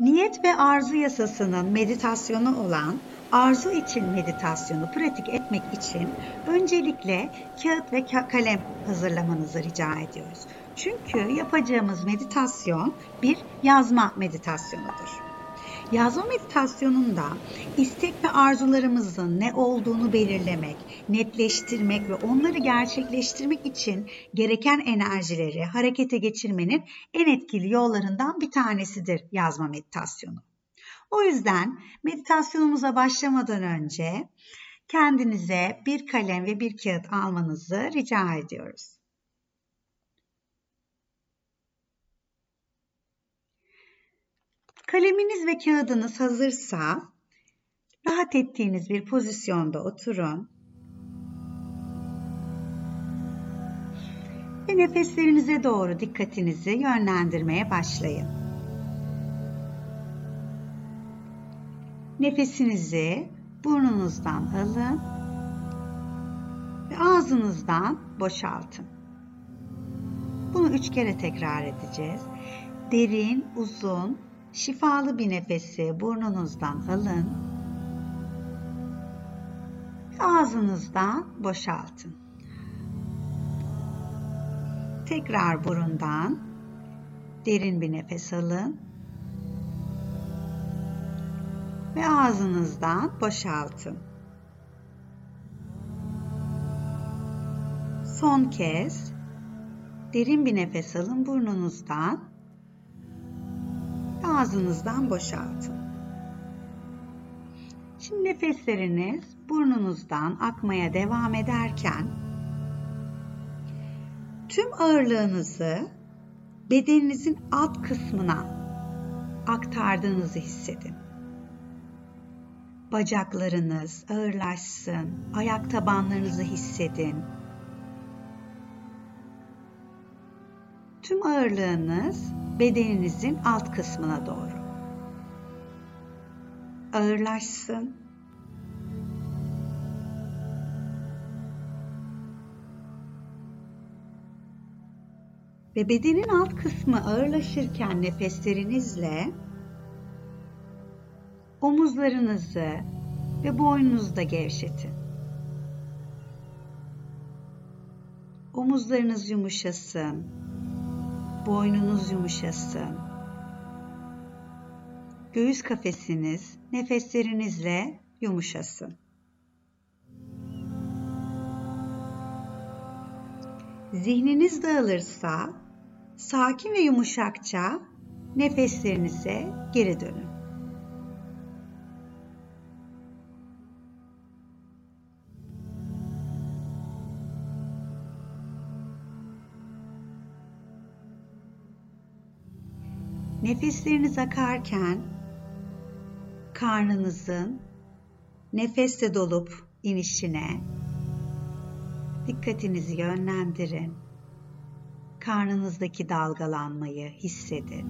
Niyet ve arzu yasasının meditasyonu olan arzu için meditasyonu pratik etmek için öncelikle kağıt ve kalem hazırlamanızı rica ediyoruz. Çünkü yapacağımız meditasyon bir yazma meditasyonudur. Yazma meditasyonunda istek ve arzularımızın ne olduğunu belirlemek, netleştirmek ve onları gerçekleştirmek için gereken enerjileri harekete geçirmenin en etkili yollarından bir tanesidir yazma meditasyonu. O yüzden meditasyonumuza başlamadan önce kendinize bir kalem ve bir kağıt almanızı rica ediyoruz. Kaleminiz ve kağıdınız hazırsa rahat ettiğiniz bir pozisyonda oturun. Ve nefeslerinize doğru dikkatinizi yönlendirmeye başlayın. Nefesinizi burnunuzdan alın ve ağzınızdan boşaltın. Bunu üç kere tekrar edeceğiz. Derin, uzun Şifalı bir nefesi burnunuzdan alın. Ağzınızdan boşaltın. Tekrar burundan derin bir nefes alın. Ve ağzınızdan boşaltın. Son kez derin bir nefes alın burnunuzdan ağzınızdan boşaltın. Şimdi nefesleriniz burnunuzdan akmaya devam ederken tüm ağırlığınızı bedeninizin alt kısmına aktardığınızı hissedin. Bacaklarınız ağırlaşsın, ayak tabanlarınızı hissedin. Tüm ağırlığınız bedeninizin alt kısmına doğru. Ağırlaşsın. Ve bedenin alt kısmı ağırlaşırken nefeslerinizle omuzlarınızı ve boynunuzu da gevşetin. Omuzlarınız yumuşasın boynunuz yumuşasın. Göğüs kafesiniz nefeslerinizle yumuşasın. Zihniniz dağılırsa sakin ve yumuşakça nefeslerinize geri dönün. Nefesleriniz akarken karnınızın nefesle dolup inişine dikkatinizi yönlendirin. Karnınızdaki dalgalanmayı hissedin.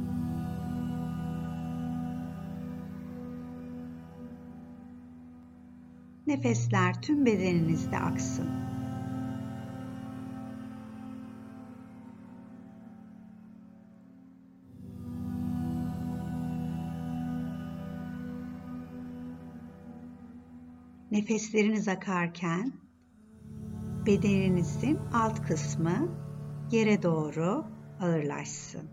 Nefesler tüm bedeninizde aksın. Nefesleriniz akarken bedeninizin alt kısmı yere doğru ağırlaşsın.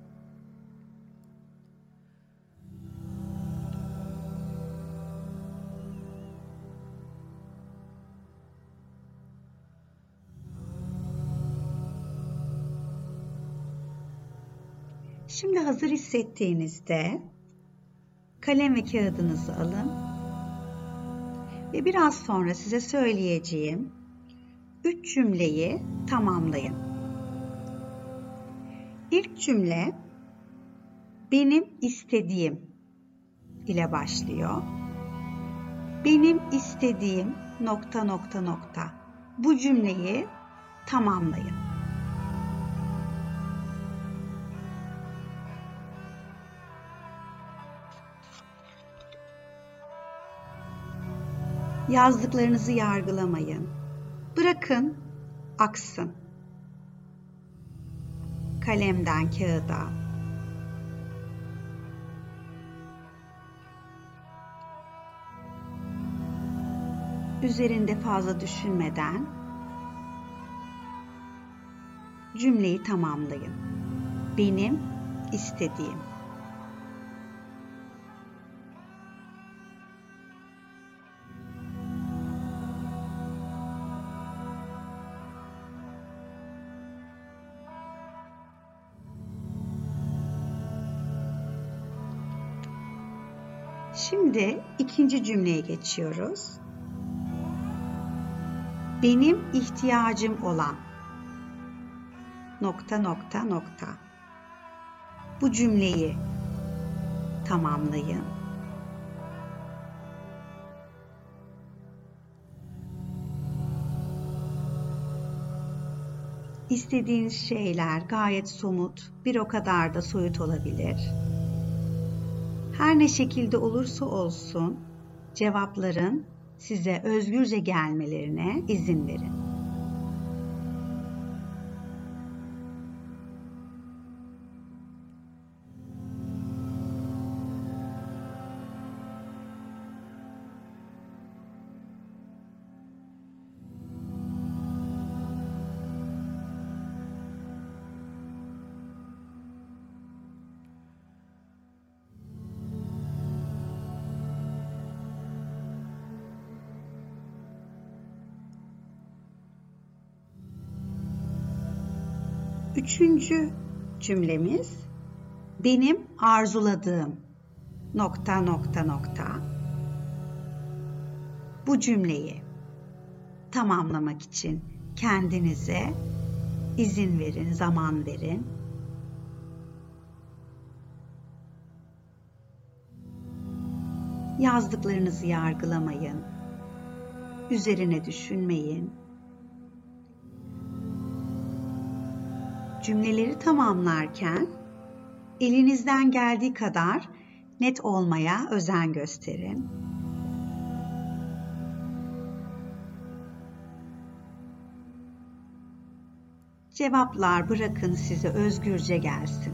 Şimdi hazır hissettiğinizde kalem ve kağıdınızı alın ve biraz sonra size söyleyeceğim üç cümleyi tamamlayın. İlk cümle benim istediğim ile başlıyor. Benim istediğim nokta nokta nokta. Bu cümleyi tamamlayın. yazdıklarınızı yargılamayın. Bırakın aksın. Kalemden kağıda. Üzerinde fazla düşünmeden cümleyi tamamlayın. Benim istediğim ikinci cümleye geçiyoruz. Benim ihtiyacım olan nokta nokta nokta. Bu cümleyi tamamlayın. İstediğiniz şeyler gayet somut, bir o kadar da soyut olabilir. Her ne şekilde olursa olsun cevapların size özgürce gelmelerine izin verin. Üçüncü cümlemiz benim arzuladığım nokta nokta nokta bu cümleyi tamamlamak için kendinize izin verin, zaman verin. Yazdıklarınızı yargılamayın. Üzerine düşünmeyin. Cümleleri tamamlarken elinizden geldiği kadar net olmaya özen gösterin. Cevaplar bırakın size özgürce gelsin.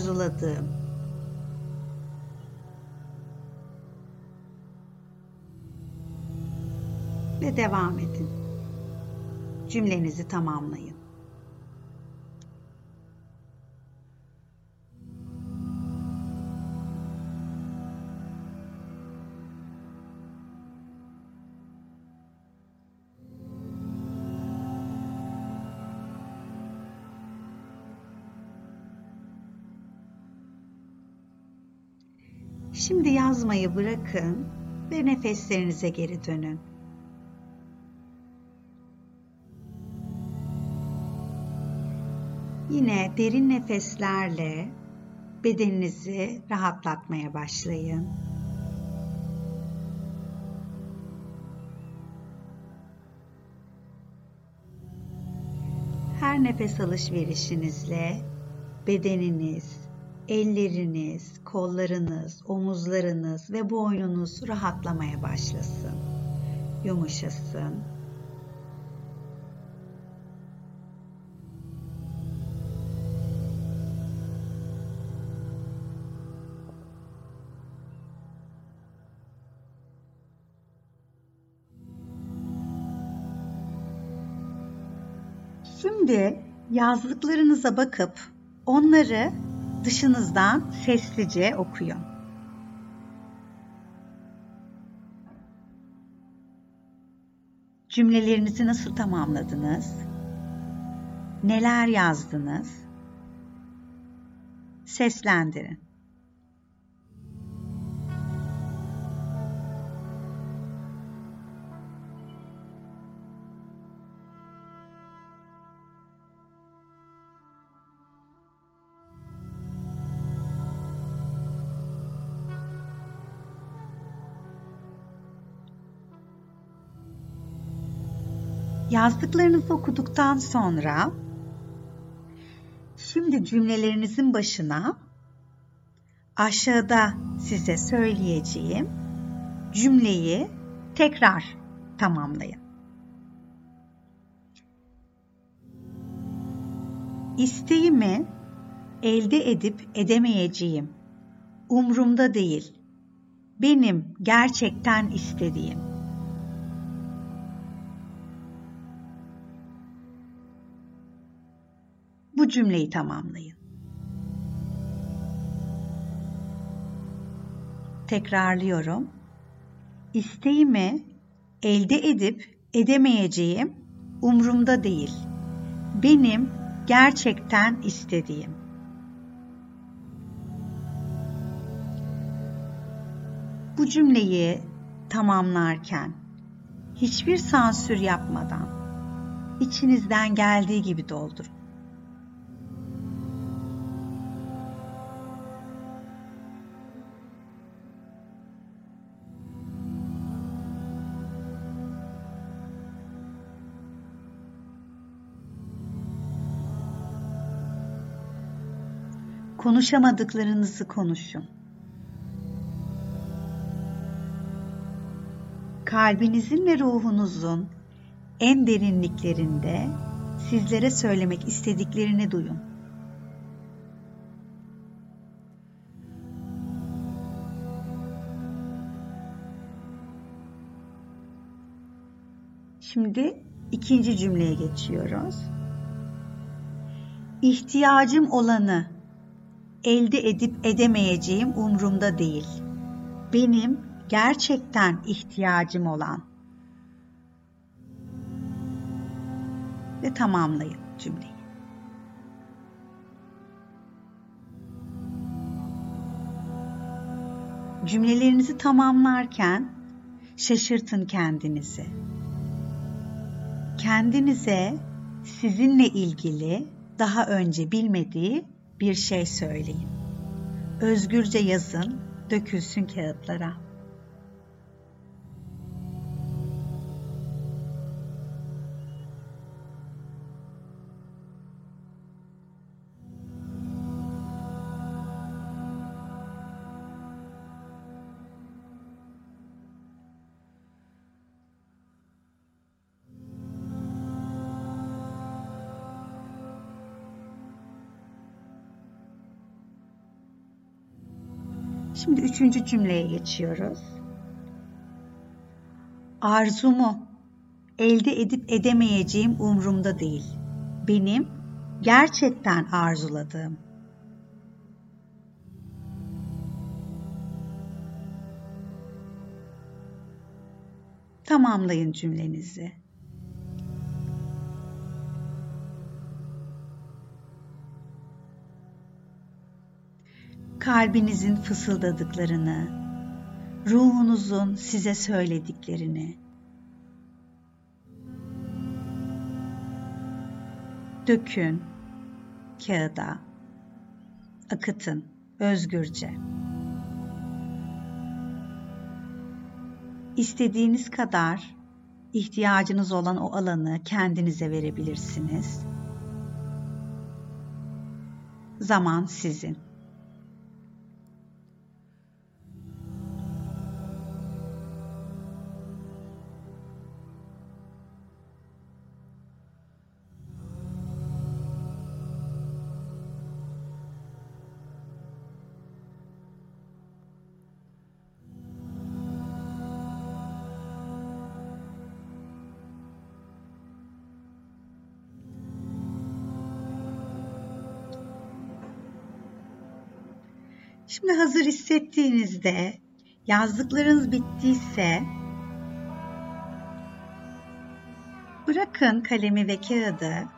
Arzuladığım. Ve devam edin. Cümlenizi tamamlayın. Yazmayı bırakın ve nefeslerinize geri dönün. Yine derin nefeslerle bedeninizi rahatlatmaya başlayın. Her nefes alışverişinizle bedeniniz, elleriniz, kollarınız, omuzlarınız ve boynunuz rahatlamaya başlasın. Yumuşasın. Şimdi yazdıklarınıza bakıp onları dışınızdan sessizce okuyun. Cümlelerinizi nasıl tamamladınız? Neler yazdınız? Seslendirin. Yazdıklarınızı okuduktan sonra şimdi cümlelerinizin başına aşağıda size söyleyeceğim cümleyi tekrar tamamlayın. İsteğimi elde edip edemeyeceğim. Umrumda değil. Benim gerçekten istediğim cümleyi tamamlayın. Tekrarlıyorum. İsteğimi elde edip edemeyeceğim umrumda değil. Benim gerçekten istediğim. Bu cümleyi tamamlarken hiçbir sansür yapmadan içinizden geldiği gibi doldurun. Konuşamadıklarınızı konuşun. Kalbinizin ve ruhunuzun en derinliklerinde sizlere söylemek istediklerini duyun. Şimdi ikinci cümleye geçiyoruz. İhtiyacım olanı elde edip edemeyeceğim umrumda değil. Benim gerçekten ihtiyacım olan ve tamamlayın cümleyi. Cümlelerinizi tamamlarken şaşırtın kendinizi. Kendinize sizinle ilgili daha önce bilmediği bir şey söyleyin. Özgürce yazın, dökülsün kağıtlara. Şimdi üçüncü cümleye geçiyoruz. Arzumu elde edip edemeyeceğim umrumda değil. Benim gerçekten arzuladığım. Tamamlayın cümlenizi. Kalbinizin fısıldadıklarını, ruhunuzun size söylediklerini, dökün kağıda, akıtın özgürce. İstediğiniz kadar ihtiyacınız olan o alanı kendinize verebilirsiniz. Zaman sizin. Şimdi hazır hissettiğinizde yazdıklarınız bittiyse bırakın kalemi ve kağıdı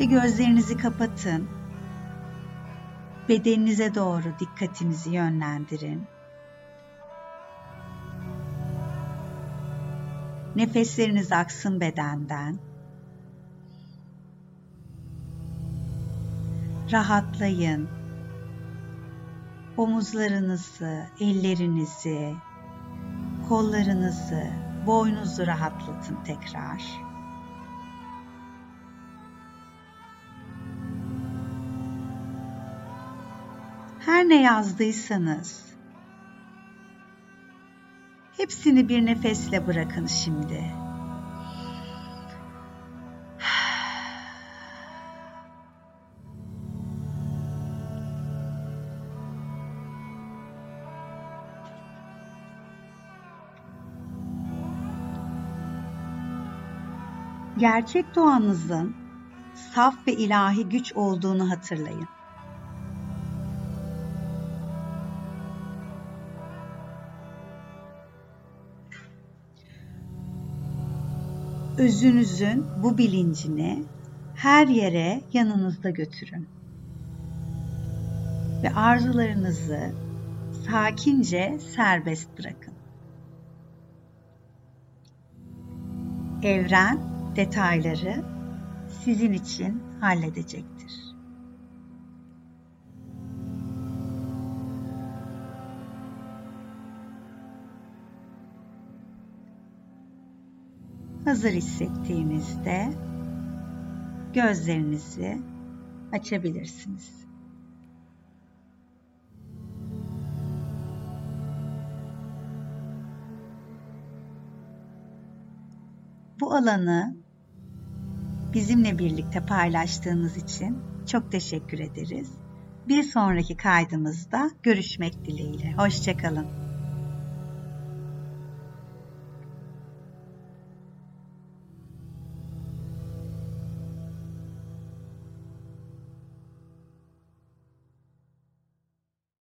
ve gözlerinizi kapatın. Bedeninize doğru dikkatinizi yönlendirin. Nefesleriniz aksın bedenden. Rahatlayın omuzlarınızı, ellerinizi, kollarınızı, boynunuzu rahatlatın tekrar. Her ne yazdıysanız hepsini bir nefesle bırakın şimdi. Gerçek doğanızın saf ve ilahi güç olduğunu hatırlayın. Özünüzün bu bilincini her yere yanınızda götürün. Ve arzularınızı sakince serbest bırakın. Evren detayları sizin için halledecektir. Hazır hissettiğinizde gözlerinizi açabilirsiniz. Bu alanı bizimle birlikte paylaştığınız için çok teşekkür ederiz. Bir sonraki kaydımızda görüşmek dileğiyle. Hoşçakalın.